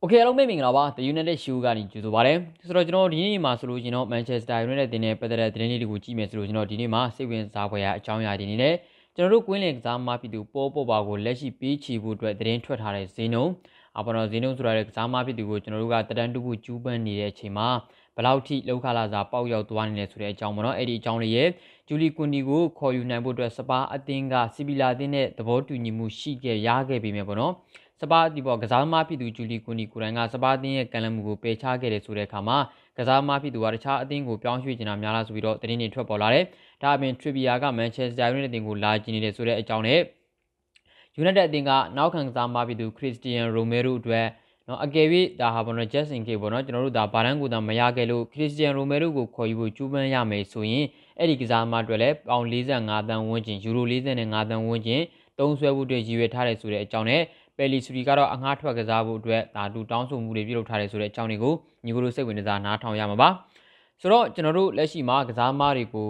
โอเคအားလုံးပဲမင်္ဂလာပါ The United Show ကနေကြိုဆိုပါရစေဆိုတော့ကျွန်တော်ဒီနေ့မှာဆိုလို့ကျွန်တော် Manchester United တင်တဲ့ပတ်သက်တဲ့သတင်းလေးတွေကိုကြည့်မယ်ဆိုလို့ကျွန်တော်ဒီနေ့မှာစိတ်ဝင်စားဖွယ်ရာအကြောင်းအရာတွေနေနဲ့ကျွန်တော်တို့ကွင်းလင်ကစားမဖြစ်သူပေါ်ပေါ်ပါကိုလက်ရှိပေးချီဖို့အတွက်သတင်းထွက်ထားတဲ့ဇင်းုံအပေါ်တော့ဇင်းုံဆိုရတဲ့ကစားမဖြစ်သူကိုကျွန်တော်တို့ကတရန်တူဖို့ကျူးပန်းနေတဲ့အချိန်မှာဘလောက်ထိလောက်ခလာစာပေါက်ရောက်သွားနေလဲဆိုတဲ့အကြောင်းပေါ့နော်အဲ့ဒီအကြောင်းလေးရဲ့ဂျူလီကွန်ဒီကိုခေါ်ယူနိုင်ဖို့အတွက်စပါအသင်းကစီဗီလာအသင်းနဲ့သဘောတူညီမှုရှိခဲ့ရခဲ့ပြီမြဲပေါ့နော် စပါဒီပေါ်ကစားသမားဖြစ်သူဂျူလီကွန်ဒီကိုရိုင်းကစပါအသင်းရဲ့ကံလမှုကိုပယ်ချခဲ့တယ်ဆိုတဲ့အခါမှာကစားသမားဖြစ်သူကတခြားအသင်းကိုပြောင်းရွှေ့နေတာများလားဆိုပြီးတော့သတင်းတွေထွက်ပေါ်လာတယ်။ဒါအပြင် Trivia က Manchester United အသင်းကိုလာကြည့်နေတယ်ဆိုတဲ့အကြောင်းနဲ့ United အသင်းကနောက်ခံကစားသမားဖြစ်သူ Christian Romero အတွက်နော်အကယ်၍ဒါဟာဘောနော် Justin K ပေါ့နော်ကျွန်တော်တို့ဒါဘာတန်းကိုသာမရခဲ့လို့ Christian Romero ကိုခေါ်ယူဖို့ကြိုးပမ်းရမယ်ဆိုရင်အဲ့ဒီကစားသမားအတွက်လည်းပေါင်45တန်းဝန်းကျင်ယူရို45တန်းဝန်းကျင်သုံးဆွဲဖို့အတွက်ရည်ရွယ်ထားတယ်ဆိုတဲ့အကြောင်းနဲ့ ပယ်လီစရီကတော့အငှားထွက်ကစားဖို့အတွက်ဒါတူတောင်းဆိုမှုတွေပြုလုပ်ထားတယ်ဆိုတဲ့အကြောင်းတွေကိုညီကိုတို့စိတ်ဝင်စားနားထောင်ရမှာပါဆိုတော့ကျွန်တော်တို့လက်ရှိမှာကစားမားတွေကို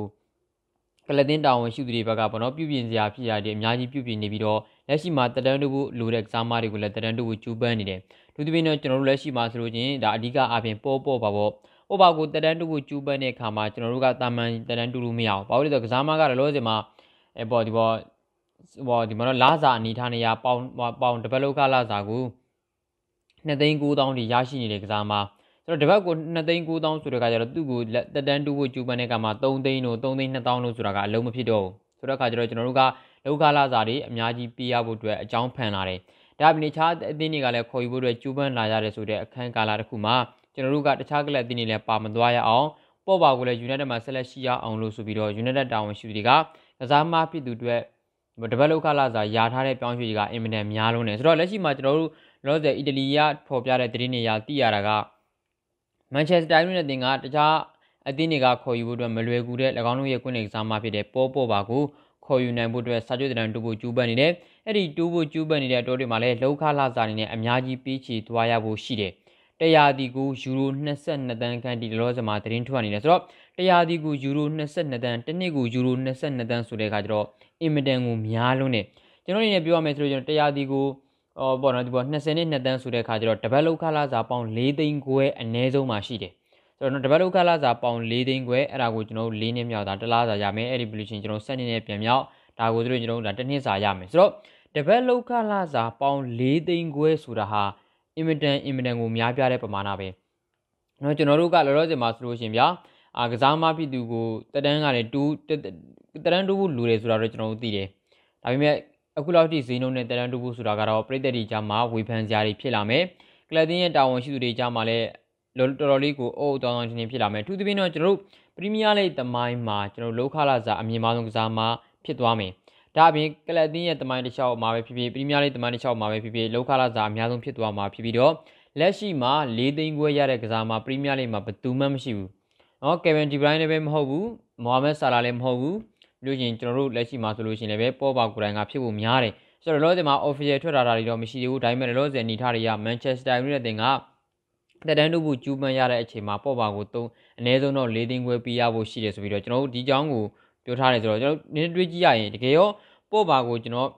ကလတင်တာဝန်ရှိသူတွေဘက်ကပေါ့နော်ပြုပြင်စရာဖြစ်ရတယ်အများကြီးပြုပြင်နေပြီးတော့လက်ရှိမှာတရန်တူဖို့လိုတဲ့ကစားမားတွေကိုလည်းတရန်တူဖို့ကျူးပန်းနေတယ်သူတပင်းတော့ကျွန်တော်တို့လက်ရှိမှာဆိုလို့ချင်းဒါအဓိကအပြင်ပေါ်ပေါ်ပါပေါ့ဟိုပါကိုတရန်တူဖို့ကျူးပန်းတဲ့အခါမှာကျွန်တော်တို့ကတာမန်တရန်တူလို့မရအောင်ဘာလို့လဲဆိုတော့ကစားမားကလည်းလောစင်မှာအဲပေါ်ဒီပေါ် ဟောဒီမှာတော့လာစာအနေထားနေရပေါင်ပေါင်တပတ်လောက်ကလာစာကို2သိန်း9000တိရရှိနေတဲ့ကစားမှာဆိုတော့တပတ်ကို2သိန်း9000ဆိုတဲ့ခါကျတော့သူ့ကိုတက်တန်းတူဖို့ကျူပန်တဲ့ကမှာ3သိန်းတို့3သိန်း2000တို့ဆိုတာကအလုံးမဖြစ်တော့ဘူးဆိုတော့ခါကျတော့ကျွန်တော်တို့ကလောက်ကလာစာတွေအများကြီးပေးရဖို့အတွက်အကြောင်းဖန်လာတယ်ဒါအပြင်တခြားအသင်းတွေကလည်းခေါ်ယူဖို့အတွက်ကျူပန်လာကြတယ်ဆိုတဲ့အခန်းကာလတစ်ခုမှာကျွန်တော်တို့ကတခြားကလပ်အသင်းတွေလည်းပါမသွားရအောင်ပေါ့ပါကိုလည်း United မှာဆက်လက်ရှိရအောင်လို့ဆိုပြီးတော့ United တာဝန်ရှိသူတွေကကစားမဖြစ်သူတွေ တပတ်လောက်ခလာစာယာထားတဲ့ပြောင်းရွှေ့ကြီးကအင်မတန်များလုံးတယ်ဆိုတော့လက်ရှိမှာကျွန်တော်တို့လောဆယ်အီတလီကဖော်ပြတဲ့သတင်းတွေအရသိရတာကမန်ချက်စတာယူနိုက်တင်ကတခြားအသင်းတွေကခေါ်ယူဖို့အတွက်မလွယ်ကူတဲ့၎င်းတို့ရဲ့ကွင်းနေကစားမဖြစ်တဲ့ပေါ်ပေါ်ပါကိုခေါ်ယူနိုင်ဖို့အတွက်စာချုပ်တံတူဖို့ကျူးပန်းနေတယ်အဲ့ဒီတူဖို့ကျူးပန်းနေတဲ့အတိုးတွေမှာလည်းလောက်ခလာစာနေနဲ့အများကြီးပေးချေသွားရဖို့ရှိတယ်တရားဒီကိုယူရို22တန်းခန့်ဒီလောစမှာသတင်းထွက်နေတယ်ဆိုတော့တရားဒီကိုယူရို22တန်းတစ်နှစ်ကိုယူရို22တန်းဆိုတဲ့အခါကျတော့ အင်မတန်ကိုများလုံးနေကျွန်တော်အနေနဲ့ပြောရမယ်ဆိုတော့ကျွန်တော်တရားဒီကိုဟောပေါ့နော်ဒီပေါ်20နှစ်တန်းဆိုတဲ့အခါကျတော့တပတ်လောက်ခလာစာပေါင်း4သိန်းခွဲအနည်းဆုံးမှရှိတယ်ဆိုတော့တပတ်လောက်ခလာစာပေါင်း4သိန်းခွဲအဲ့ဒါကိုကျွန်တော်၄နှစ်မြောက်တာတလားစာရမယ်အဲ့ဒီ pollution ကျွန်တော်7နှစ်နဲ့ပြန်မြောက်ဒါကိုတို့ကျွန်တော်ဒါတစ်နှစ်စာရမယ်ဆိုတော့တပတ်လောက်ခလာစာပေါင်း4သိန်းခွဲဆိုတာဟာအင်မတန်အင်မတန်ကိုများပြားတဲ့ပမာဏပဲเนาะကျွန်တော်တို့ကလောလောဆယ်မှာဆိုလို့ရှင်ဗျာအာကစားမဖြစ်သူကိုတတန်းကလည်းတူး တတန်းတူးဖို့လူတယ်ဆိုတာတော့ကျွန်တော်တို့သိတယ်ဒါပေမဲ့အခုလောက်ထိဈေးနှုန်းနဲ့တတန်းတူးဖို့ဆိုတာကတော့ပြည်သက်တွေကြားမှာဝေဖန်စရာတွေဖြစ်လာမယ်ကလပ်တင်းရဲ့တာဝန်ရှိသူတွေကြားမှာလည်းတော်တော်လေးကိုအုပ်တောင်းတောင်းချင်းချင်းဖြစ်လာမယ်သူသဖြင့်တော့ကျွန်တော်တို့ပရီးမီးယားလိဂ်တမိုင်းမှာကျွန်တော်တို့လောက်ခလာစာအမြင့်မားဆုံးကစားမဖြစ်သွားမယ်ဒါအပြင်ကလပ်တင်းရဲ့တမိုင်းတစ်လျှောက်မှာပဲဖြစ်ဖြစ်ပရီးမီးယားလိဂ်တမိုင်းတစ်လျှောက်မှာပဲဖြစ်ဖြစ်လောက်ခလာစာအများဆုံးဖြစ်သွားမှာဖြစ်ပြီးတော့လက်ရှိမှာ၄သိန်းခွဲရတဲ့ကစားမပရီးမီးယားလိဂ်မှာဘယ်သူမှမရှိဘူး။နော်ကယ်ဗင်ဒီဘရိုင်းလည်းပဲမဟုတ်ဘူး။မိုဟာမက်ဆာလာလည်းမဟုတ်ဘူး။ပြီး လို့ချင်းကျွန်တော်တို့လက်ရှိမှာဆိုလို့ရှိရင်လည်းပဲပေါ်ပါကိုယ်တိုင်ကဖြစ်ဖို့များတယ်။ဆိုတော့လောဆယ်မှာ official ထွက်လာတာတွေတော့မရှိသေးဘူး။ဒါပေမဲ့လောဆယ်နေထားတွေက Manchester United တင်ကတက်တန်းတို့ဘူးကျူးပန်းရတဲ့အချိန်မှာပေါ်ပါကိုသုံးအနည်းဆုံးတော့၄သိန်းခွဲပေးရဖို့ရှိတယ်ဆိုပြီးတော့ကျွန်တော်တို့ဒီကြောင်းကိုပြောထားတယ်ဆိုတော့ကျွန်တော်နည်းတွေးကြည့်ရရင်တကယ်ရောပေါ်ပါကိုကျွန်တော်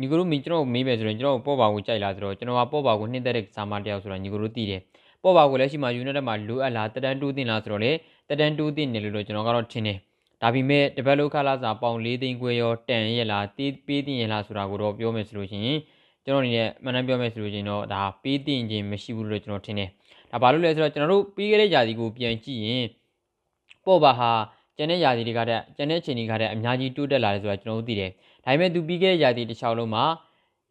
ညီကိုတို့မင်းကျွန်တော်မေးမယ်ဆိုရင်ကျွန်တော်ပေါ်ပါကိုကြိုက်လာဆိုတော့ကျွန်တော်ကပေါ်ပါကိုနှိမ့်သက်တဲ့စာမတယောက်ဆိုတော့ညီကိုတို့သိတယ်ပေါ်ပါကိုလက်ရှိမှာ United မှာလိုအပ်လားတက်တန်းတူးတင်လားဆိုတော့လေတက်တန်းတူးတင်တယ်လို့တော့ကျွန်တော်ကတော့ထင်တယ် ဒါပေမဲ့တပတ်လောက်ခလာစာပေါင်၄သိန်းခွဲရောတန်ရဲ့လားတေးပေးတင်ရဲ့လားဆိုတာကိုတော့ပြောမယ်ဆိုလို့ရှိရင်ကျွန်တော်အနေနဲ့မှန်တမ်းပြောမယ်ဆိုလို့ရှိရင်တော့ဒါပေးတင်ခြင်းမရှိဘူးလို့ကျွန်တော်ထင်တယ်ဒါဘာလို့လဲဆိုတော့ကျွန်တော်တို့ပြီးခဲ့တဲ့ຢာဒီကိုပြန်ကြည့်ရင်ပေါ်ပါဟာကျန်တဲ့ຢာဒီတွေကတည်းကကျန်တဲ့ချိန်တွေကတည်းကအများကြီးတိုးတက်လာတယ်ဆိုတာကျွန်တော်တို့သိတယ်ဒါပေမဲ့သူပြီးခဲ့တဲ့ຢာဒီတစ်ချောင်းလုံးမှာ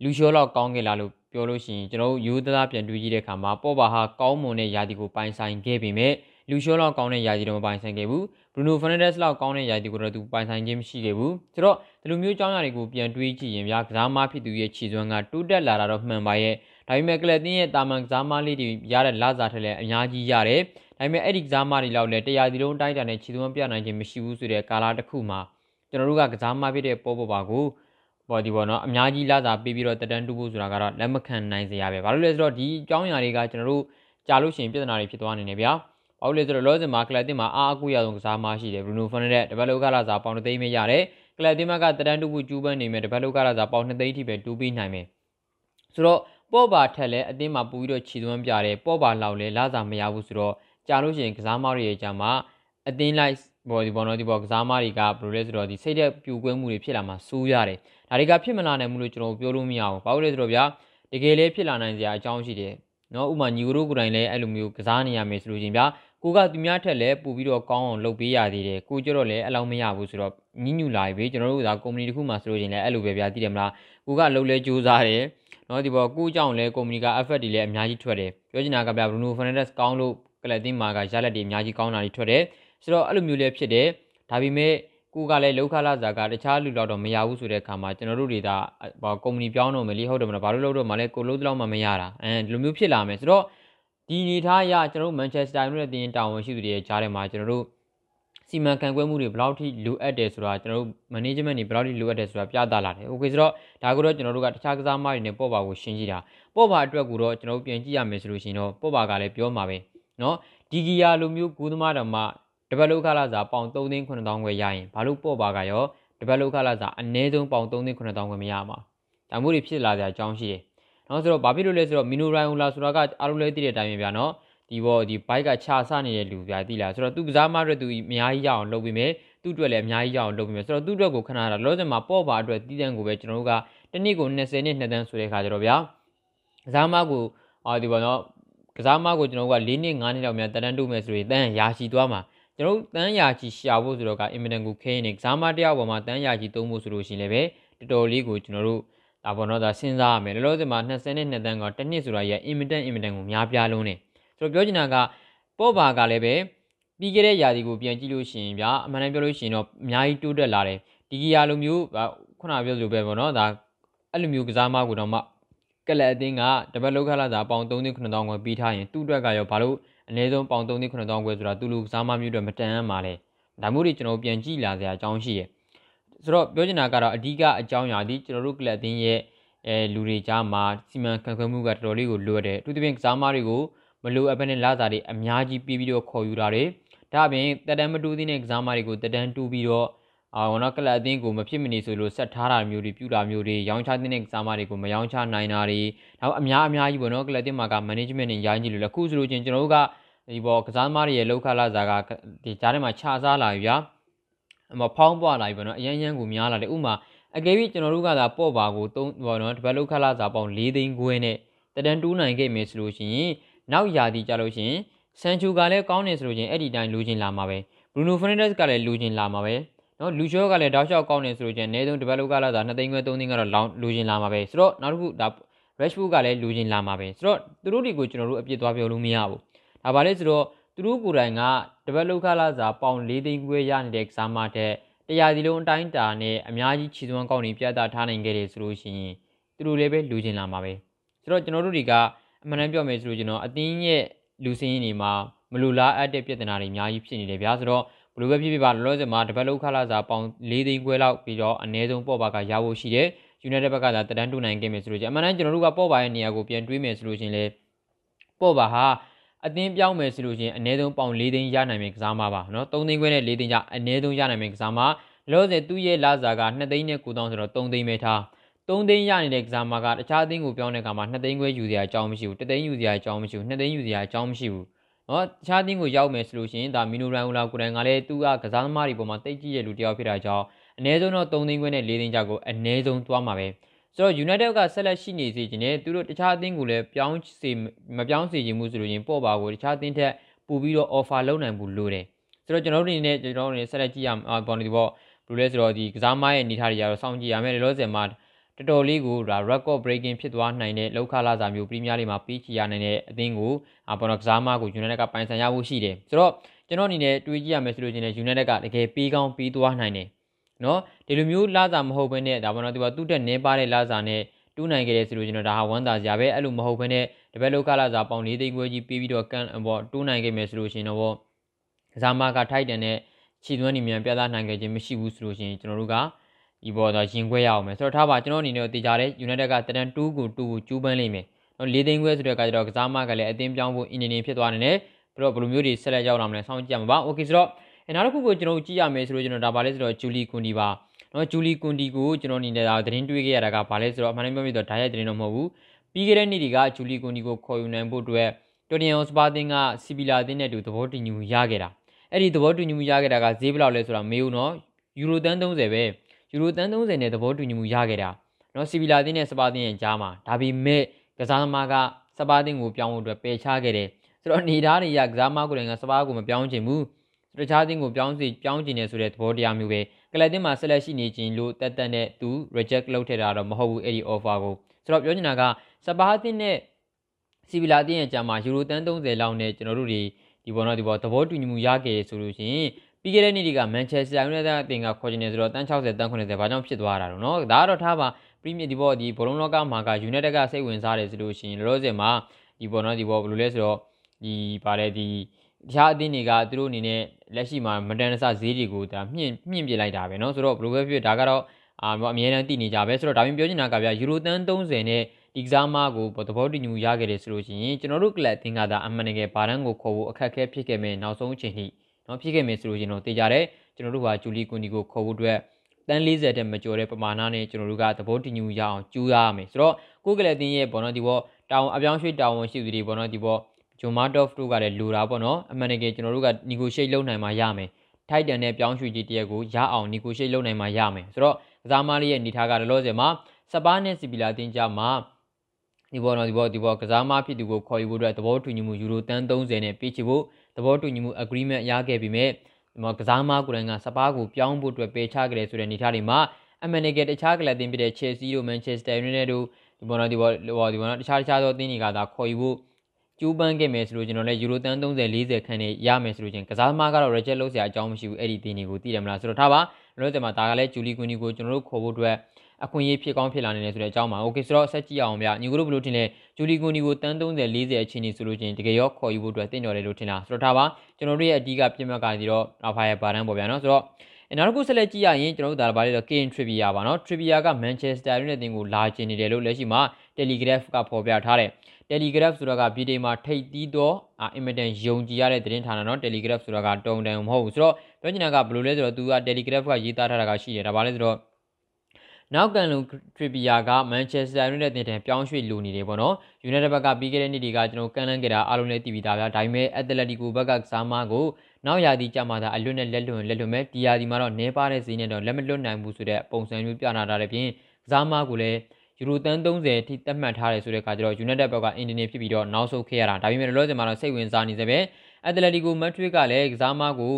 လူလျှောလောက်ကောင်းခဲ့လားလို့ပြောလို့ရှိရင်ကျွန်တော်တို့ယူသားပြန်တွေးကြည့်တဲ့အခါမှာပေါ်ပါဟာကောင်းမွန်တဲ့ຢာဒီကိုပိုင်ဆိုင်ခဲ့ပေမဲ့ လူလျှောလောက်ကောင်းတဲ့ຢာဒီတော့မပိုင်ဆိုင်ခဲ့ဘူးဘရူနိုဖာနက်ဒက်စ်လောက်ကောင်းတဲ့ຢာဒီကိုတော့သူပိုင်ဆိုင်ခြင်းမရှိခဲ့ဘူးဆိုတော့ဒီလိုမျိုးအကြောင်းအရာတွေကိုပြန်တွေးကြည့်ရင်ဗျာကစားမဖြစ်သူရဲ့ခြေစွမ်းကတိုးတက်လာတာတော့မှန်ပါရဲ့ဒါပေမဲ့ကလပ်တင်းရဲ့တာမန်ကစားမလေးတွေရတဲ့လစာထက်လည်းအများကြီးရတယ်ဒါပေမဲ့အဲ့ဒီကစားမတွေလောက်လည်းတရားဒီလုံးတိုက်တာနဲ့ခြေစွမ်းပြနိုင်ခြင်းမရှိဘူးဆိုတဲ့ကာလတစ်ခုမှာကျွန်တော်တို့ကကစားမဖြစ်တဲ့ပေါ်ပေါ်ပါကိုပေါ်ဒီပေါ်နော်အများကြီးလာစာပေးပြီးတော့တက်တန်းတူဖို့ဆိုတာကတော့လက်မခံနိုင်စရာပဲဘာလို့လဲဆိုတော့ဒီအကြောင်းအရာတွေကကျွန်တော်တို့ကြာလို့ရှိရင်ပြဿနာတွေဖြစ်သွားနေနေဗျာ ဘာလို့လဲဆိုတော့လောစင်မှာကလပ်တင်မှာအားအကူရဆုံးကစားမရှိတယ်ဘရူနိုဖန်နဲ့တပတ်လောကလာစာပေါင်သိမ်းမရတယ်ကလပ်တင်မှာကတက်တန်းတူဖို့ကျူးပန်းနေမယ်တပတ်လောကလာစာပေါင်2သိန်းထိပဲတူးပြီးနိုင်မယ်ဆိုတော့ပေါ့ပါထက်လဲအသင်းမှာပူပြီးတော့ခြေသွမ်းပြတယ်ပေါ့ပါလောက်လဲလာစာမရဘူးဆိုတော့ကြာလို့ရှိရင်ကစားမတွေရဲ့ကြာမှာအသင်းလိုက်ဘော်ဒီဘောနော်ဒီဘော်ကစားမတွေကဘယ်လိုလဲဆိုတော့ဒီစိတ်သက်ပြူကွဲမှုတွေဖြစ်လာမှာစိုးရတယ်ဒါတွေကဖြစ်မလာနိုင်ဘူးလို့ကျွန်တော်ပြောလို့မရဘူးဘာလို့လဲဆိုတော့ဗျာတကယ်လဲဖြစ်လာနိုင်စရာအကြောင်းရှိတယ်နော်ဥမာညီကိုတို့ကိုယ်တိုင်လည်းအဲ့လိုမျိုးကစားနေရမယ်ဆိုလို့ချင်းဗျာ ကိုကသူများထက်လည်းပို့ပြီးတော့ကောင်းအောင်လုပ်ပေးရသေးတယ်ကိုကြတော့လည်းအလောက်မရဘူးဆိုတော့ညှညူလာပြီကျွန်တော်တို့ကကုမ္ပဏီတစ်ခုမှဆိုလို့ချင်းလည်းအဲ့လိုပဲဗျာသိတယ်မလားကိုကလှုပ်လဲစူးစမ်းတယ်နော်ဒီပေါ်ကိုကြောင့်လဲကုမ္ပဏီက effort တွေလည်းအများကြီးထွက်တယ်ပြောချင်တာကဗျာ Bruno Fernandes ကောင်းလို့ကလပ်တင်မာကရလက်တွေအများကြီးကောင်းတာတွေထွက်တယ်ဆိုတော့အဲ့လိုမျိုးလည်းဖြစ်တယ်ဒါပေမဲ့ကိုကလည်းလောက်ခလာစာကတခြားလူလောက်တော့မရဘူးဆိုတဲ့အခါမှာကျွန်တော်တို့တွေကဘာကုမ္ပဏီပြောင်းတော့မယ်လေဟုတ်တယ်မလားဘာလို့လို့တော့မလဲကိုလို့တော့မှမရတာအဲဒီလိုမျိုးဖြစ်လာမယ်ဆိုတော့ ဒီအနေထားအရကျွန်တော်တို့မန်ချက်စတာယူနိုက်တက်တင်တာဝန်ရှိသူတွေရဲ့ကြားထဲမှာကျွန်တော်တို့စီမံခန့်ခွဲမှုတွေဘယ်လောက်ထိလိုအပ်တယ်ဆိုတာကျွန်တော်တို့ management တွေဘယ်လောက်ထိလိုအပ်တယ်ဆိုတာပြသလာတယ်။ Okay ဆိုတော့ဒါကတော့ကျွန်တော်တို့ကတခြားကစားမတွေနဲ့ပေါ့ပါကိုရှင်းကြည့်တာ။ပေါ့ပါအတွက်ကိုတော့ကျွန်တော်တို့ပြန်ကြည့်ရမယ်ဆိုလို့ရှိရင်တော့ပေါ့ပါကလည်းပြောမှာပဲ။နော်ဒီဂီယာလိုမျိုးကူးသမားတော်မှာတပတ်လောက်ခလာစာပေါင်3သိန်း9000ခွဲရရင်ဘာလို့ပေါ့ပါကရောတပတ်လောက်ခလာစာအနည်းဆုံးပေါင်3သိန်း9000ခွဲမရမှာ။ဒါမျိုးတွေဖြစ်လာကြအကြောင်းရှိတယ်။ နော်ဆိုတော့ဘာဖြစ်လို့လဲဆိုတော့မီနိုရိုင်ဟူလာဆိုတာကအားလုံးလည်းသိတဲ့အတိုင်းပဲဗျာနော်။ဒီဘောဒီဘိုက်ကခြာဆနေတဲ့လူပြသိလားဆိုတော့သူကစားမအတွက်သူအများကြီးရအောင်လုပ်ပြီးမယ်သူ့အတွက်လည်းအများကြီးရအောင်လုပ်ပြီးမယ်ဆိုတော့သူ့အတွက်ကိုခဏတာလောဆယ်မှာပေါ့ပါအတွက်တီးတန်းကိုပဲကျွန်တော်တို့ကတစ်နှစ်ကို20နှစ်2တန်းဆိုတဲ့ခါကျတော့ဗျာကစားမကိုအာဒီဘောနော်ကစားမကိုကျွန်တော်တို့က၄နှစ်၅နှစ်လောက်များတန်းတိုးမယ်ဆိုရင်တန်းရာချီသွားမှာကျွန်တော်တန်းရာချီရှာဖို့ဆိုတော့ကအင်မတန်ကိုခင်းနေကစားမတရားပေါ်မှာတန်းရာချီသုံးဖို့ဆိုလို့ရှိရင်လည်းပဲတော်တော်လေးကိုကျွန်တော်တို့ ဒါပေါ်တော့ဒါစဉ်းစားရမယ်လောလောဆယ်မှာ20နှစ်2တန်းကတစ်နှစ်ဆိုတာကြီးအင်မတန်အင်မတန်ကိုများပြားလုံးနေဆိုတော့ပြောချင်တာကပေါ့ပါကလည်းပဲပြီးခဲ့တဲ့ຢာဒီကိုပြန်ကြည့်လို့ရှိရင်ဗျာအမှန်တမ်းပြောလို့ရှိရင်တော့အများကြီးတိုးတက်လာတယ်ဒီကီယာလိုမျိုးခုနပြောလိုပဲပေါ့နော်ဒါအဲ့လိုမျိုးကစားမကိုတော့မှကလပ်အတင်းကတပတ်လောက်ခလာသာပေါင်3900ကိုပြီးထားရင်သူ့အတွက်ကရောဘာလို့အနည်းဆုံးပေါင်3900ကိုဆိုတာသူ့လူကစားမမျိုးတွေမတန်မ်းပါလဲဒါမျိုးတွေကျွန်တော်ပြန်ကြည့်လာစရာအကြောင်းရှိရယ် ဆိုတော့ပြောချင်တာကတော့အဓိကအကြောင်းအရာဒီကျွန်တော်တို့ကလပ်အတင်းရဲ့အဲလူတွေကြားမှာစီမံခန့်ခွဲမှုကတော်တော်လေးကိုလိုအပ်တယ်အထူးသဖြင့်ကစားမတွေကိုမလိုအပ်ဘဲနဲ့လာစာတွေအများကြီးပြီးပြီးတော့ခေါ်ယူတာတွေဒါအပြင်တက်တန်းမတူသေးတဲ့ကစားမတွေကိုတက်တန်းတူပြီးတော့အာဝနကလပ်အသင်းကိုမဖြစ်မနေဆိုလို့ဆက်ထားတာမျိုးတွေပြူတာမျိုးတွေရောင်းချတဲ့ကစားမတွေကိုမရောင်းချနိုင်တာတွေနောက်အများအများကြီးပေါ့နော်ကလပ်အသင်းမှာက management နဲ့ရိုင်းကြည့်လို့လည်းခုဆိုလို့ချင်းကျွန်တော်တို့ကဒီပေါ်ကစားသမားတွေရဲ့လောက်ခလာစာကဒီကြားထဲမှာခြာစားလာပြီဗျာအ မဖောင်းပွားလာပြီပေါ့နော်အရန်ရန်ကိုများလာတယ်ဥမာအကယ်၍ကျွန်တော်တို့ကသာပေါ့ပါကိုသုံးပေါ့နော်တပတ်လောက်ခလာစာပေါင်း၄သိန်းခွဲနဲ့တတန်တူးနိုင်ခဲ့မယ်ဆိုလို့ရှိရင်နောက်ရာသီကြလို့ရှိရင်ဆန်ချူကလည်းကောင်းနေဆိုလို့ချင်းအဲ့ဒီတိုင်းလူချင်းလာမှာပဲဘရူနိုဖရနက်စ်ကလည်းလူချင်းလာမှာပဲနော်လူချောကလည်းတောက်လျှောက်ကောင်းနေဆိုလို့ချင်းအနည်းဆုံးတပတ်လောက်ကလာတာ2သိန်းခွဲ3သိန်းကတော့လောင်းလူချင်းလာမှာပဲဆိုတော့နောက်တစ်ခုဒါ Rashford ကလည်းလူချင်းလာမှာပဲဆိုတော့သူတို့တွေကိုကျွန်တော်တို့အပြစ်သွားပြောလို့မရဘူးဒါပါလေဆိုတော့ သူတို့ကိုယ်တိုင်ကတပတ်လောက်ကလာစာပေါင်4သိန်းခွဲရနေတဲ့ကစားမတဲ့တရားဒီလုံးအတိုင်းတာနဲ့အများကြီးခြေသွမ်းကောင်းနေပြသထားနိုင်ခဲ့တယ်ဆိုလို့ရှိရင်သူတို့လည်းပဲလူချင်းလာမှာပဲဆိုတော့ကျွန်တော်တို့တွေကအမှန်တမ်းပြောမယ်ဆိုလို့ကျွန်တော်အတင်းရဲ့လူစင်းတွေမှာမလူလားအပ်တဲ့ပြဿနာတွေအများကြီးဖြစ်နေတယ်ဗျာဆိုတော့ဘလိုပဲဖြစ်ဖြစ်ပါလောလောဆယ်မှာတပတ်လုံးခလာစာပေါင်၄သိန်းခွဲလောက်ပြီးတော့အနည်းဆုံးပေါ့ပါကရဖို့ရှိတယ်ယူနိုက်တက်ဘက်ကသာတဒန်းတူနိုင်ခဲ့မယ်ဆိုလို့ချင်းအမှန်တမ်းကျွန်တော်တို့ကပေါ့ပါရဲ့နေရာကိုပြန်တွေးမယ်ဆိုလို့ချင်းလေပေါ့ပါဟာ အသင်းပြောင်းမယ်ဆိုလို့ချင်းအနည်းဆုံးပေါင်၄သိန်းရနိုင်မယ်ကစားမပါเนาะ၃သိန်းခွဲနဲ့၄သိန်းကြအနည်းဆုံးရနိုင်မယ်ကစားမလောလောဆယ်သူ့ရဲ့လာစာက2သိန်းနဲ့9တောင်းဆိုတော့3သိန်းပဲထား3သိန်းရနေတဲ့ကစားမကတခြားအသင်းကိုပြောင်းတဲ့အခါမှာ2သိန်းခွဲယူစရာအကြောင်းမရှိဘူး1သိန်းယူစရာအကြောင်းမရှိဘူး2သိန်းယူစရာအကြောင်းမရှိဘူးနော်တခြားတင်းကိုရောက်မယ်ဆိုလို့ရှိရင်ဒါမီနိုရန်ဟူလာကိုယ်တိုင်ကလည်းသူကကစားသမားတွေပေါ်မှာတိတ်ကြည့်ရလူတယောက်ဖြစ်တာကြောင့်အနည်းဆုံးတော့3သိန်းခွဲနဲ့4သိန်းကြောက်ကိုအနည်းဆုံးသွားမှာပဲ ဆိုတော့ United ကဆက်လက်ရှိနေစေချင်တယ်သူတို့တခြားအသင်းကိုလည်းပြောင်းစေမပြောင်းစေချင်ဘူးဆိုလို့ရင်ပေါ့ပါကိုတခြားအသင်းထက်ပို့ပြီးတော့ offer လုပ်နိုင်ဘူးလို့တယ်ဆိုတော့ကျွန်တော်တို့အနေနဲ့ကျွန်တော်တို့အနေနဲ့ဆက်လက်ကြည့်ရအောင်ပေါ်နေဒီပေါ့ဘယ်လိုလဲဆိုတော့ဒီကစားမရဲ့အနေထားတွေကတော့စောင့်ကြည့်ရမယ်လောဆယ်မှာတော်တော်လေးကိုဒါ record breaking ဖြစ်သွားနိုင်တဲ့လောက်ခလာစာမျိုးပရီးမီးယားလိမှာပြီးချီရနိုင်တဲ့အသင်းကိုအပေါ်တော့ကစားမကို United ကပိုင်ဆိုင်ရဖို့ရှိတယ်ဆိုတော့ကျွန်တော်အနေနဲ့တွေးကြည့်ရမယ်ဆိုလို့ချင်းလည်း United ကတကယ်ပေးကောင်းပေးသွားနိုင်တယ် နော်ဒီလိုမျိုးလာစာမဟုတ်ဘဲနဲ့ဒါမှမဟုတ်သူကသူ့တက်နင်းပါတဲ့လာစာနဲ့တူးနိုင်ခဲ့တယ်ဆိုလို့ကျွန်တော်ဒါဟာဝမ်းသာစရာပဲအဲ့လိုမဟုတ်ဘဲနဲ့တပည့်လောကလာစာပေါင်၄သိန်းခွဲကြီးပေးပြီးတော့ကန်ပေါ့တူးနိုင်ခဲ့မယ်ဆိုလို့ရှင်တော့ကစားမကထိုက်တန်တဲ့ခြေသွန်းနေမြန်ပြသနိုင်ခဲ့ခြင်းမရှိဘူးဆိုလို့ရှင်ကျွန်တော်တို့ကဒီပေါ်တော့ရင်ခွဲရအောင်မယ်ဆိုတော့ထားပါကျွန်တော်အနေနဲ့တေချာတဲ့ United ကတန်2ကို2ကိုကျူးပန်းလိမ့်မယ်နော်၄သိန်းခွဲဆိုတဲ့ကကြတော့ကစားမကလည်းအသင်းပြောင်းဖို့အင်ဂျင်နီဖြစ်သွားနေတယ်ပြီးတော့ဘယ်လိုမျိုးတွေဆက်လက်ရောက်လာမလဲစောင့်ကြည့်ကြပါ။ Okay ဆိုတော့ နောက်တစ်ခုကိုကျွန်တော်ကြည့်ရမယ်ဆိုတော့ကျွန်တော်ဒါပါလဲဆိုတော့ဂျူလီကွန်ဒီပါနော်ဂျူလီကွန်ဒီကိုကျွန်တော်အနေနဲ့ဒါသတင်းတွေးခဲ့ရတာကဘာလဲဆိုတော့အမှန်တမ်းပြောပြီးတော့ဓာတ်ရိုက်သတင်းတော့မဟုတ်ဘူးပြီးခဲ့တဲ့နေ့တွေကဂျူလီကွန်ဒီကိုခေါ်ယူနိုင်ဖို့အတွက်တော်တင်အောင်စပါတင်ကစီဗီလာတင်တဲ့တူသဘောတူညီမှုရခဲ့တာအဲ့ဒီသဘောတူညီမှုရခဲ့တာကဈေးဘယ်လောက်လဲဆိုတာမေးဦးနော်ယူရိုတန်30ပဲယူရိုတန်30နဲ့သဘောတူညီမှုရခဲ့တာနော်စီဗီလာတင်နဲ့စပါတင်ရဲ့ကြားမှာဒါပေမဲ့ကစားသမားကစပါတင်ကိုပြောင်းဖို့အတွက်ပယ်ချခဲ့တယ်ဆိုတော့နေသားတွေကကစားသမားကိုယ်တိုင်ကစပါကိုမပြောင်းချင်ဘူး တခြားသင်းကိုပြောင်းစီပြောင်းကျင်နေဆိုတဲ့သဘောတရားမျိုးပဲကလပ်တင်မှာဆက်လက်ရှိနေခြင်းလို့တက်တက်နဲ့သူ reject လုပ်ထည့်တာတော့မဟုတ်ဘူးအဲ့ဒီ offer ကိုဆိုတော့ပြောချင်တာကစပါးတင်နဲ့စီဗီလာတင်ရဲ့အကြမ်းမှာယူရိုတန်30လောက်နဲ့ကျွန်တော်တို့တွေဒီပေါ်တော့ဒီပေါ်သဘောတူညီမှုရခဲ့ဆိုလို့ရှိရင်ပြီးခဲ့တဲ့နေ့တွေကမန်ချက်စတာယူနိုက်တက်အသင်းကခေါ်ချင်နေဆိုတော့တန်း60တန်း90ဘာကြောင့်ဖြစ်သွားတာတော့เนาะဒါကတော့ထားပါပရီးမီယာဒီပေါ်ဒီဘောလုံးလောကမှာကယူနိုက်တက်ကစိတ်ဝင်စားတယ်ဆိုလို့ရှိရင်လောလောဆယ်မှာဒီပေါ်တော့ဒီပေါ်ဘယ်လိုလဲဆိုတော့ဒီပါတယ်ဒီ တခြားအသင်းတွေကသူတို့အနေနဲ့လက်ရှိမှာမတန်တဆဈေးတွေကိုဒါမြင့်မြင့်ပြလိုက်တာပဲเนาะဆိုတော့ဘယ်လိုပဲဖြစ်ဒါကတော့အာအမြဲတမ်းတည်နေကြပဲဆိုတော့ဒါမျိုးပြောချင်တာကဗျာယူရိုတန်30နဲ့ဒီကစားမကိုသဘောတူညီမှုရခဲ့တယ်ဆိုလို့ရှိရင်ကျွန်တော်တို့ကလပ်အသင်းကသာအမှန်တကယ်ဘာတန်းကိုခေါ်ဖို့အခက်အခဲဖြစ်ခဲ့မယ်နောက်ဆုံးအချိန်ထိเนาะဖြစ်ခဲ့မယ်ဆိုလို့ရှိရင်တော့တေးကြတယ်ကျွန်တော်တို့ကဂျူလီကွန်ဒီကိုခေါ်ဖို့အတွက်တန်း40တက်မကျော်တဲ့ပမာဏနဲ့ကျွန်တော်တို့ကသဘောတူညီမှုရအောင်ကြိုးရမယ်ဆိုတော့ကိုကလပ်အသင်းရဲ့ဘောနော်ဒီဘောတောင်အပြောင်းရွှေ့တောင်ဝန်ရှိသူတွေဘောနော်ဒီဘော ဂျွန်မာဒေါ့ဖ်တို့ကလည်းလိုတာပေါ့နော်အမှန်တကယ်ကျွန်တော်တို့က negotiate လုပ်နိုင်မှရမယ်ထိုက်တန်တဲ့ပြောင်းရွှေ့ကြီးတရက်ကိုရအောင် negotiate လုပ်နိုင်မှရမယ်ဆိုတော့ကစားမလေးရဲ့အနေထားကလောလောဆယ်မှာစပါးနဲ့စီပီလာတင်ကြမှာဒီဘောနော်ဒီဘောဒီဘောကစားမဖြစ်သူကိုခေါ်ယူဖို့အတွက်သဘောတူညီမှုယူရိုတန်30နဲ့ပေးချဖို့သဘောတူညီမှု agreement ရခဲ့ပြီးမြဲဒီမှာကစားမကိုယ်တိုင်ကစပါးကိုပြောင်းဖို့အတွက်ပေးချခဲ့တယ်ဆိုတဲ့အနေထားတွေမှာအမှန်တကယ်တခြားကလပ်တင်ဖြစ်တဲ့ Chelsea တို့ Manchester United တို့ဒီဘောနော်ဒီဘောဒီဘောနော်တခြားတခြားသောအသင်းတွေကသာခေါ်ယူဖို့ ကျိုးပန်းခဲ့မယ်ဆိုလို့ကျွန်တော်လည်းယူရိုတန်30 40ခန်းနဲ့ရမယ်ဆိုလို့ချင်းကစားသမားကတော့ reject လုပ်စရာအကြောင်းမရှိဘူးအဲ့ဒီတင်းတွေကိုသိတယ်မလားဆိုတော့ထားပါလို့တဲ့မှာဒါကလည်းဂျူလီကွန်နီကိုကျွန်တော်တို့ခေါ်ဖို့အတွက်အခွင့်အရေးဖြစ်ကောင်းဖြစ်လာနေတယ်ဆိုတဲ့အကြောင်းပါ။ Okay ဆိုတော့ဆက်ကြည့်အောင်ဗျ။ညီကိုတို့ဘယ်လိုထင်လဲ။ဂျူလီကွန်နီကိုတန်း30 40အချင်းနေဆိုလို့ချင်းတကယ်ရောခေါ်ယူဖို့အတွက်တင့်တော်တယ်လို့ထင်လား။ဆိုတော့ထားပါကျွန်တော်တို့ရဲ့အဓိကပြည့်မှတ်ကဒီတော့အဖာရဲ့ဘာတန်းပေါ်ဗျာနော်။ဆိုတော့ နောက်တစ်ခုဆက်လက်ကြည့်ရရင်ကျွန်တော်တို့ဒါဘာလဲဆိုတော့ Kane Trippier ပါနော် Trippier က Manchester United တင်ကိုလာကျင်နေတယ်လို့လက်ရှိမှာ Telegraph ကဖော်ပြထားတယ် Telegraph ဆိုတာကပြည်တိုင်မှာထိတ်သီးတော့အင်မတန်ယုံကြည်ရတဲ့သတင်းဌာနနော် Telegraph ဆိုတာကတုံတန်မဟုတ်ဘူးဆိုတော့ပြောချင်တာကဘယ်လိုလဲဆိုတော့သူက Telegraph ကရေးသားထားတာကရှိတယ်ဒါပါလဲဆိုတော့နောက်ကန်လူထရီပီယာကမန်ချက်စတာယူနိုက်တက်တင်ပြောင်းရွှေ့လိုနေတယ်ပေါ့နော်ယူနိုက်တက်ဘက်ကပြီးခဲ့တဲ့နှစ်တွေကကျွန်တော်ကန်လန်းခဲ့တာအားလုံးလည်းသိပြီးသားဗျာဒါပေမဲ့အက်တလက်တီကိုဘက်ကကစားမကို နောက်ရာသီကြမှာသာအလွတ်နဲ့လက်လွန်လက်လွန်မဲ့ဒီရာသီမှာတော့နေပါတဲ့ဈေးနဲ့တော့လက်မလွတ်နိုင်ဘူးဆိုတဲ့ပုံစံမျိုးပြနာထားတဲ့ပြင်ကစားမကိုလည်းယူရိုတန်30ထိသတ်မှတ်ထားတယ်ဆိုတဲ့အခါကျတော့ United ဘက်ကအင်ဒီနီဖြစ်ပြီးတော့နောက်ဆုတ်ခဲ့ရတာဒါပေမဲ့လောလောဆယ်မှာတော့စိတ်ဝင်စားနေစေပဲအက်တလက်တီကိုမက်ထရစ်ကလည်းကစားမကို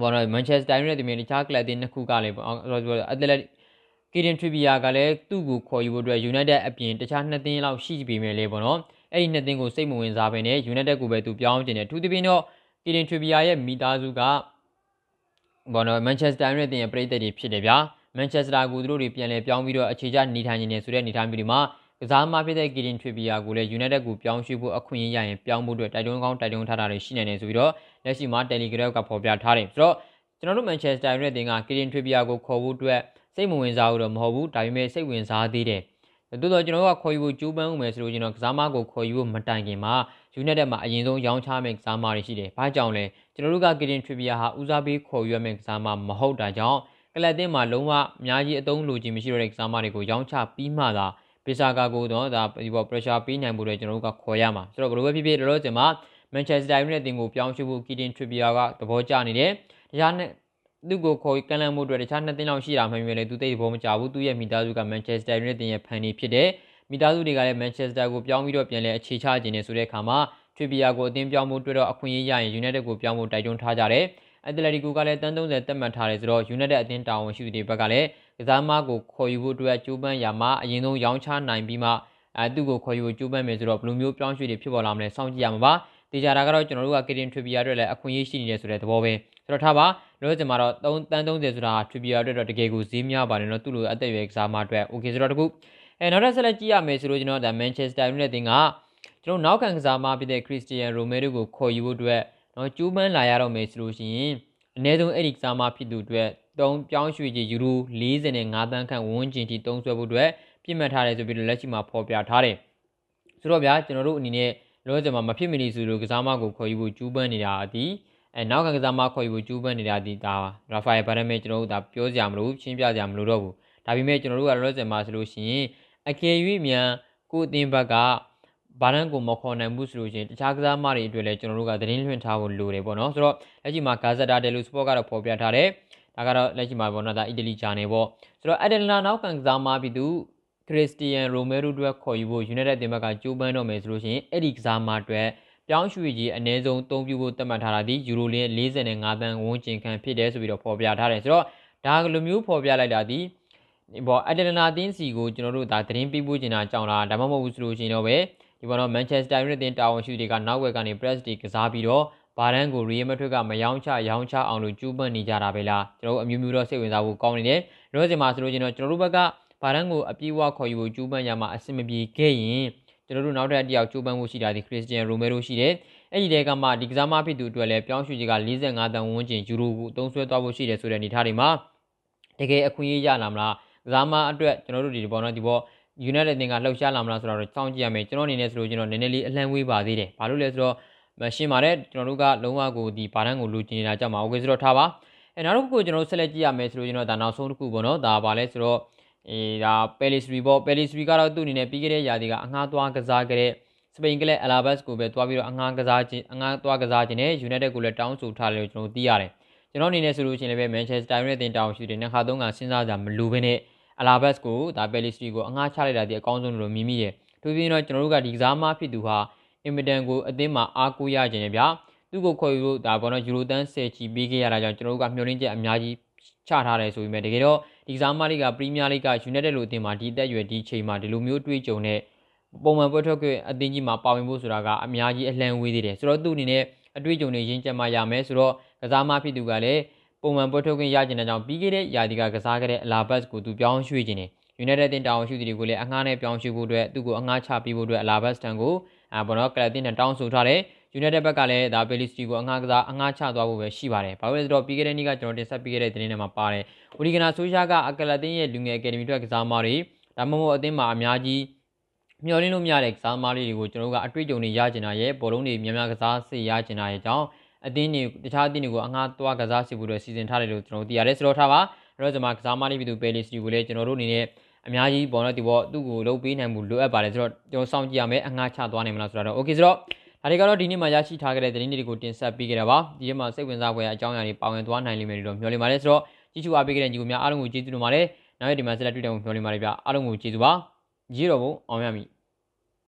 ဘောနော်မန်ချက်စတာယူနိုက်တက်မြေတခြားကလပ်တွေနှစ်ခုကလည်းအက်တလက်ကီဒင်ထရီဗီယာကလည်းသူ့ကိုခေါ်ယူဖို့အတွက် United အပြင်တခြားနှစ်သင်းလောက်ရှိပြီမယ်လေပေါ့နော်အဲ့ဒီနှစ်သင်းကိုစိတ်မဝင်စားဘဲနဲ့ United ကိုပဲသူပြောင်းကျင်တယ်အထူးသဖြင့်တော့ ကီဒင်ထရီဗီယာရဲ့မိသားစုကဘောနော်မန်ချက်စတာယူနိုက်တက်ရဲ့ပရိသတ်တွေဖြစ်တယ်ဗျာမန်ချက်စတာကိုသူတို့တွေပြန်လဲပြောင်းပြီးတော့အခြေချနေထိုင်နေတယ်ဆိုတဲ့အနေအထားမျိုးတွေမှာကစားမဖြစ်တဲ့ကီဒင်ထရီဗီယာကိုလည်း United ကိုပြောင်းရွှေ့ဖို့အခွင့်အရေးရရင်ပြောင်းဖို့အတွက်တိုက်တွန်းကောင်းတိုက်တွန်းထားတာတွေရှိနေတယ်ဆိုပြီးတော့လက်ရှိမှာ Telegram ကဖော်ပြထားတယ်ဆိုတော့ကျွန်တော်တို့ Manchester United တင်ကကီဒင်ထရီဗီယာကိုခေါ်ဖို့အတွက်စိတ်မဝင်စားဘူးတော့မဟုတ်ဘူးဒါပေမဲ့စိတ်ဝင်စားသေးတယ်တိုးတော့ကျွန်တော်တို့ကခေါ်ယူဖို့ကြိုးပမ်းဦးမယ်ဆိုလို့ကျွန်တော်ကစားမကိုခေါ်ယူဖို့မတိုင်ခင်မှာ United မှာအရင်ဆုံးရောင်းချမယ့်ကစားမတွေရှိတယ်။ဘာကြောင့်လဲကျွန်တော်တို့က Kidin Trippier ဟာဦးစားပေးခေါ်ယူရမယ့်ကစားမမဟုတ်တာကြောင့်ကလပ်တင်မှာလုံးဝအများကြီးအသုံးလိုချင်မရှိတော့တဲ့ကစားမတွေကိုရောင်းချပြီးမှသာပီဆာကာကိုတော့ဒါဒီပေါ် pressure ပေးနိုင်ဖို့လည်းကျွန်တော်တို့ကခေါ်ရမှာဆိုတော့ဘယ်လိုပဲဖြစ်ဖြစ်လောလောဆယ်မှာ Manchester United တင်ကိုပြောင်းရွှေ့ဖို့ Kidin Trippier ကသဘောကျနေတယ်။တရားနဲ့သူ့ကိုခေါ်ကန်လန်မှုအတွက်တခြားနှစ်သင်းလောက်ရှိတာမှန်ပေမဲ့သူသိတဲ့ဘောမကြဘူးသူ့ရဲ့မိသားစုကမန်ချက်စတာယူနိုက်တက်ရဲ့ဖန်နေဖြစ်တဲ့ မိသားစုတွေကလည်းမန်ချက်စတာကိုပြောင်းပြီးတော့ပြန်လဲအခြေချခြင်းနဲ့ဆိုတဲ့အခါမှာထရီပီယာကိုအသင်းပြောင်းဖို့တွေ့တော့အခွင့်အရေးရရင်ယူနိုက်တက်ကိုပြောင်းဖို့တိုက်တွန်းထားကြတယ်။အက်တလက်တီကိုကလည်းတန်း30တက်မှတ်ထားတယ်ဆိုတော့ယူနိုက်တက်အသင်းတာဝန်ရှိသူတွေဘက်ကလည်းကစားသမားကိုခေါ်ယူဖို့အတွက်ကြိုးပမ်းရာမှာအရင်ဆုံးရောင်းချနိုင်ပြီးမှအဲသူ့ကိုခေါ်ယူကြိုးပမ်းမယ်ဆိုတော့ဘယ်လိုမျိုးပြောင်းရွှေ့တွေဖြစ်ပေါ်လာမလဲစောင့်ကြည့်ရမှာပါ။တေချာတာကတော့ကျွန်တော်တို့ကကေတင်ထရီပီယာအတွက်လည်းအခွင့်အရေးရှိနေတယ်ဆိုတဲ့သဘောပဲ။ဆိုတော့ထားပါလို့ကျွန်မတော့3တန်း30ဆိုတာထရီပီယာအတွက်တော့တကယ်ကိုဈေးများပါတယ်နော်သူ့လိုအသက်အရွယ်ကစားသမားအတွက်။ Okay ဆိုတော့တကူ အဲနောက်ထပ်ဆက်လက်ကြည့်ရမယ်ဆိုလို့ကျွန်တော်ဒါမန်ချက်စတာယူနိုက်တက်ကကျွန်တော်နောက်ခံကစားမဖြစ်တဲ့ခရစ္စတီယန်ရိုမဲရိုကိုခေါ်ယူဖို့အတွက်နော်ကျူးပန်းလာရတော့မယ်ဆိုလို့ရှိရင်အနည်းဆုံးအဲ့ဒီကစားမဖြစ်သူအတွက်တုံးပြောင်းရွှေ့ကြီးယူရို45တန်းခန့်ဝန်းကျင်ထိတုံးဆွဲဖို့အတွက်ပြစ်မှတ်ထားတယ်ဆိုပြီးတော့လက်ရှိမှာဖော်ပြထားတယ်ဆိုတော့ဗျာကျွန်တော်တို့အနေနဲ့လောဆယ်မှာမဖြစ်မနေဆိုလို့ကစားမကိုခေါ်ယူဖို့ကျူးပန်းနေတာဒီအဲနောက်ကကစားမခေါ်ယူဖို့ကျူးပန်းနေတာဒီဒါရာဖာယယ်ဘာရမဲကျွန်တော်တို့ဒါပြောစရာမလိုရှင်းပြစရာမလိုတော့ဘူးဒါပေမဲ့ကျွန်တော်တို့ကလောဆယ်မှာဆိုလို့ရှိရင် အကယ်၍မြန်ကိုအသင်းဘက်ကဘာလန်ကိုမခေါ်နိုင်ဘူးဆိုလို့ရှိရင်တခြားကစားမတွေအတွက်လည်းကျွန်တော်တို့ကသတင်းလွှင့်ထားဖို့လိုတယ်ပေါ့နော်ဆိုတော့လက်ရှိမှာဂါဇက်တာတယ်လူစပေါ့ကတော့ဖော်ပြထားတယ်ဒါကတော့လက်ရှိမှာပေါ့နော်ဒါအီတလီဂျာနယ်ပေါ့ဆိုတော့အဒလနာနောက်ကန်ကစားမပြီးသူခရစ္စတီယန်ရိုမဲရိုအတွက်ခေါ်ယူဖို့ယူနိုက်တက်တင်ဘက်ကကြိုးပမ်းတော့မယ်ဆိုလို့ရှိရင်အဲ့ဒီကစားမအတွက်ပြောင်းရွှေ့ကြီးအနည်းဆုံးအသုံးပြုဖို့သတ်မှတ်ထားတာဒီယူရိုလင်း45တန်းဝန်းကျင်ခန့်ဖြစ်တယ်ဆိုပြီးတော့ဖော်ပြထားတယ်ဆိုတော့ဒါကလိုမျိုးဖော်ပြလိုက်တာဒီ ဘောအတလနာတင်းစီကိုကျွန်တော်တို့ဒါသတင်းပေးပို့နေတာကြောင်းလားဒါမှမဟုတ်ဘူးဆိုလို့ရှိရင်တော့ပဲဒီဘောတော့မန်ချက်စတာယူနိုက်တက်တာဝန်ရှိတွေကနောက်ဝက်ကနေ press တီကစားပြီးတော့ဘာရန်ကိုရီယယ်မထွက်ကမယောင်းချရောင်းချအောင်လို့ကျူးပန့်နေကြတာပဲလားကျွန်တော်တို့အမျိုးမျိုးတော့စိတ်ဝင်စားဖို့ကောင်းနေတယ်ရောစင်မှာဆိုလို့ချင်းတော့ကျွန်တော်တို့ဘက်ကဘာရန်ကိုအပြေးဝခေါ်ယူဖို့ကျူးပန့်ရမှာအဆင်မပြေခဲ့ရင်ကျွန်တော်တို့နောက်ထပ်တစ်ယောက်ကျူးပန့်ဖို့ရှိတာဒီခရစ္စတီယန်ရိုမဲရိုရှိတယ်အဲ့ဒီတဲကမှဒီကစားမဖြစ်သူအတွက်လည်းပြောင်းရွှေ့ကြီးက45တန်ဝန်းကျင်ယူရိုကိုအသုံးဆွဲသွားဖို့ရှိတယ်ဆိုတဲ့အနေအထားတွေမှာတကယ်အခွင့်အရေးရလာမလား ကစားမအတွက်ကျွန်တော်တို့ဒီပေါ့နော်ဒီပေါ့ United တင်ကလှုပ်ရှားလာမလားဆိုတော့ကြောင်းကြည့်ရမယ်ကျွန်တော်အနေနဲ့ဆိုလို့ကျွန်တော်နည်းနည်းလေးအလန့်ဝေးပါသေးတယ်ဘာလို့လဲဆိုတော့ရှင်းပါတယ်ကျွန်တော်တို့ကလုံးဝကိုဒီဘာတန်းကိုလိုချင်နေတာကြောင့်ပါ okay ဆိုတော့ထားပါအဲနောက်တစ်ခုကိုကျွန်တော်တို့ဆက်လက်ကြည့်ရမယ်ဆိုလို့ကျွန်တော်ဒါနောက်ဆုံးတစ်ခုပေါ့နော်ဒါပါလဲဆိုတော့အေးဒါ Pelistri ပေါ့ Pelistri ကတော့သူ့အနေနဲ့ပြီးခဲ့တဲ့ရာသီကအငှားသွားကစားခဲ့တဲ့စပိန်ကလည်း Alaves ကိုပဲသွားပြီးတော့အငှားကစားခြင်းအငှားသွားကစားခြင်းနဲ့ United ကိုလည်းတောင်းဆိုထားတယ်လို့ကျွန်တော်သိရတယ်ကျွန်တော်အနေနဲ့ဆိုလို့ရှိရင်လည်း Manchester United တင်တောင်းရှိတယ်နှစ်ခါသုံးခါစဉ်းစားကြမလိုဘဲနဲ့ အလာဘတ်ကိုဒါ Pelistri ကိုအငှားချလိုက်တာဒီအကောင်းဆုံးလို့မြင်မိတယ်။သူပြင်းတော့ကျွန်တော်တို့ကဒီကစားမဖြစ်သူဟာအင်မတန်ကိုအသင်းမှာအားကိုးရခြင်းဗျာ။သူ့ကိုခေါ်ယူလို့ဒါပေါ်တော့ယူရိုတန်း10ချီပေးခဲ့ရတာကြောင့်ကျွန်တော်တို့ကမျှော်လင့်ချက်အများကြီးချထားတယ်ဆိုပေမဲ့တကယ်တော့ဒီကစားမလေးကပရီးမီးယားလိက United လို့အသင်းမှာဒီတက်ရွယ်ဒီချိန်မှာဒီလိုမျိုးတွေးကြုံတဲ့ပုံမှန်ပွဲထွက်ခွင့်အသင်းကြီးမှာပါဝင်ဖို့ဆိုတာကအများကြီးအလှမ်းဝေးသေးတယ်ဆိုတော့သူ့အနေနဲ့အတွေ့အကြုံတွေရင်းချက်မှရမယ်ဆိုတော့ကစားမဖြစ်သူကလည်း ပုံမှန်ပွဲထုတ်ခွင့်ရကျင်တဲ့ကြောင့်ပြီးခဲ့တဲ့ယာဒီကကစားခဲ့တဲ့အလာဘတ်ကိုသူပြောင်းရွှေ့ခြင်းတယ် United တင်တောင်းရှိသူတွေကိုလည်းအငှားနဲ့ပြောင်းရွှေ့ဖို့အတွက်သူ့ကိုအငှားချပေးဖို့အတွက်အလာဘတ်စတန်ကိုအာဘောနော်ကလပ်တင်နဲ့တောင်းဆိုထားတယ် United ဘက်ကလည်းဒါ Bellisty ကိုအငှားကစားအငှားချသွားဖို့ပဲရှိပါတယ်။ဘာလို့လဲဆိုတော့ပြီးခဲ့တဲ့နေ့ကကျွန်တော်တင်ဆက်ပေးခဲ့တဲ့သတင်းထဲမှာပါတယ်။ဝီဂနာဆိုရှာကအကလပ်တင်ရဲ့လူငယ်အကယ်ဒမီအတွက်ကစားမတွေဒါမှမဟုတ်အသင်းမှာအများကြီးမျှော်လင့်လို့မရတဲ့ကစားမလေးတွေကိုကျွန်တော်တို့ကအတွေ့အကြုံတွေရကျင်တာရဲ့ဘောလုံးတွေများများကစားစေရကျင်တာရဲ့အကြောင်း အသင်းတွေတခြားအသင်းတွေကိုအငှားသွားကစားစီဖို့အတွက်စီစဉ်ထားတယ်လို့ကျွန်တော်တို့သိရတယ်ဆိုတော့ထားပါအဲ့တော့ကျွန်မကစားမလေးပြည်သူပဲလီစီကိုလည်းကျွန်တော်တို့အနေနဲ့အများကြီးပေါ်တော့ဒီပေါ်သူ့ကိုလုပ်ပေးနိုင်မှုလိုအပ်ပါတယ်ဆိုတော့ကျွန်တော်စောင့်ကြည့်ရမယ်အငှားချသွားနိုင်မလားဆိုတော့ okay ဆိုတော့ဒါတွေကတော့ဒီနေ့မှာရရှိထားခဲ့တဲ့သတင်းတွေကိုတင်ဆက်ပေးခဲ့တာပါဒီနေ့မှာစိတ်ဝင်စားဖွယ်အကြောင်းအရာတွေပါဝင်သွားနိုင်လိမ့်မယ်လို့မျှော်လင့်ပါတယ်ဆိုတော့ကြည့်ချူအားပေးခဲ့တဲ့ညီကိုများအားလုံးကိုကျေးဇူးတင်ပါတယ်နောက်ရက်ဒီမှာဆက်လက်တွေ့တယ်ကိုမျှော်လင့်ပါတယ်ဗျအားလုံးကိုကျေးဇူးပါရေးတော်ဘုံအောင်ရမည်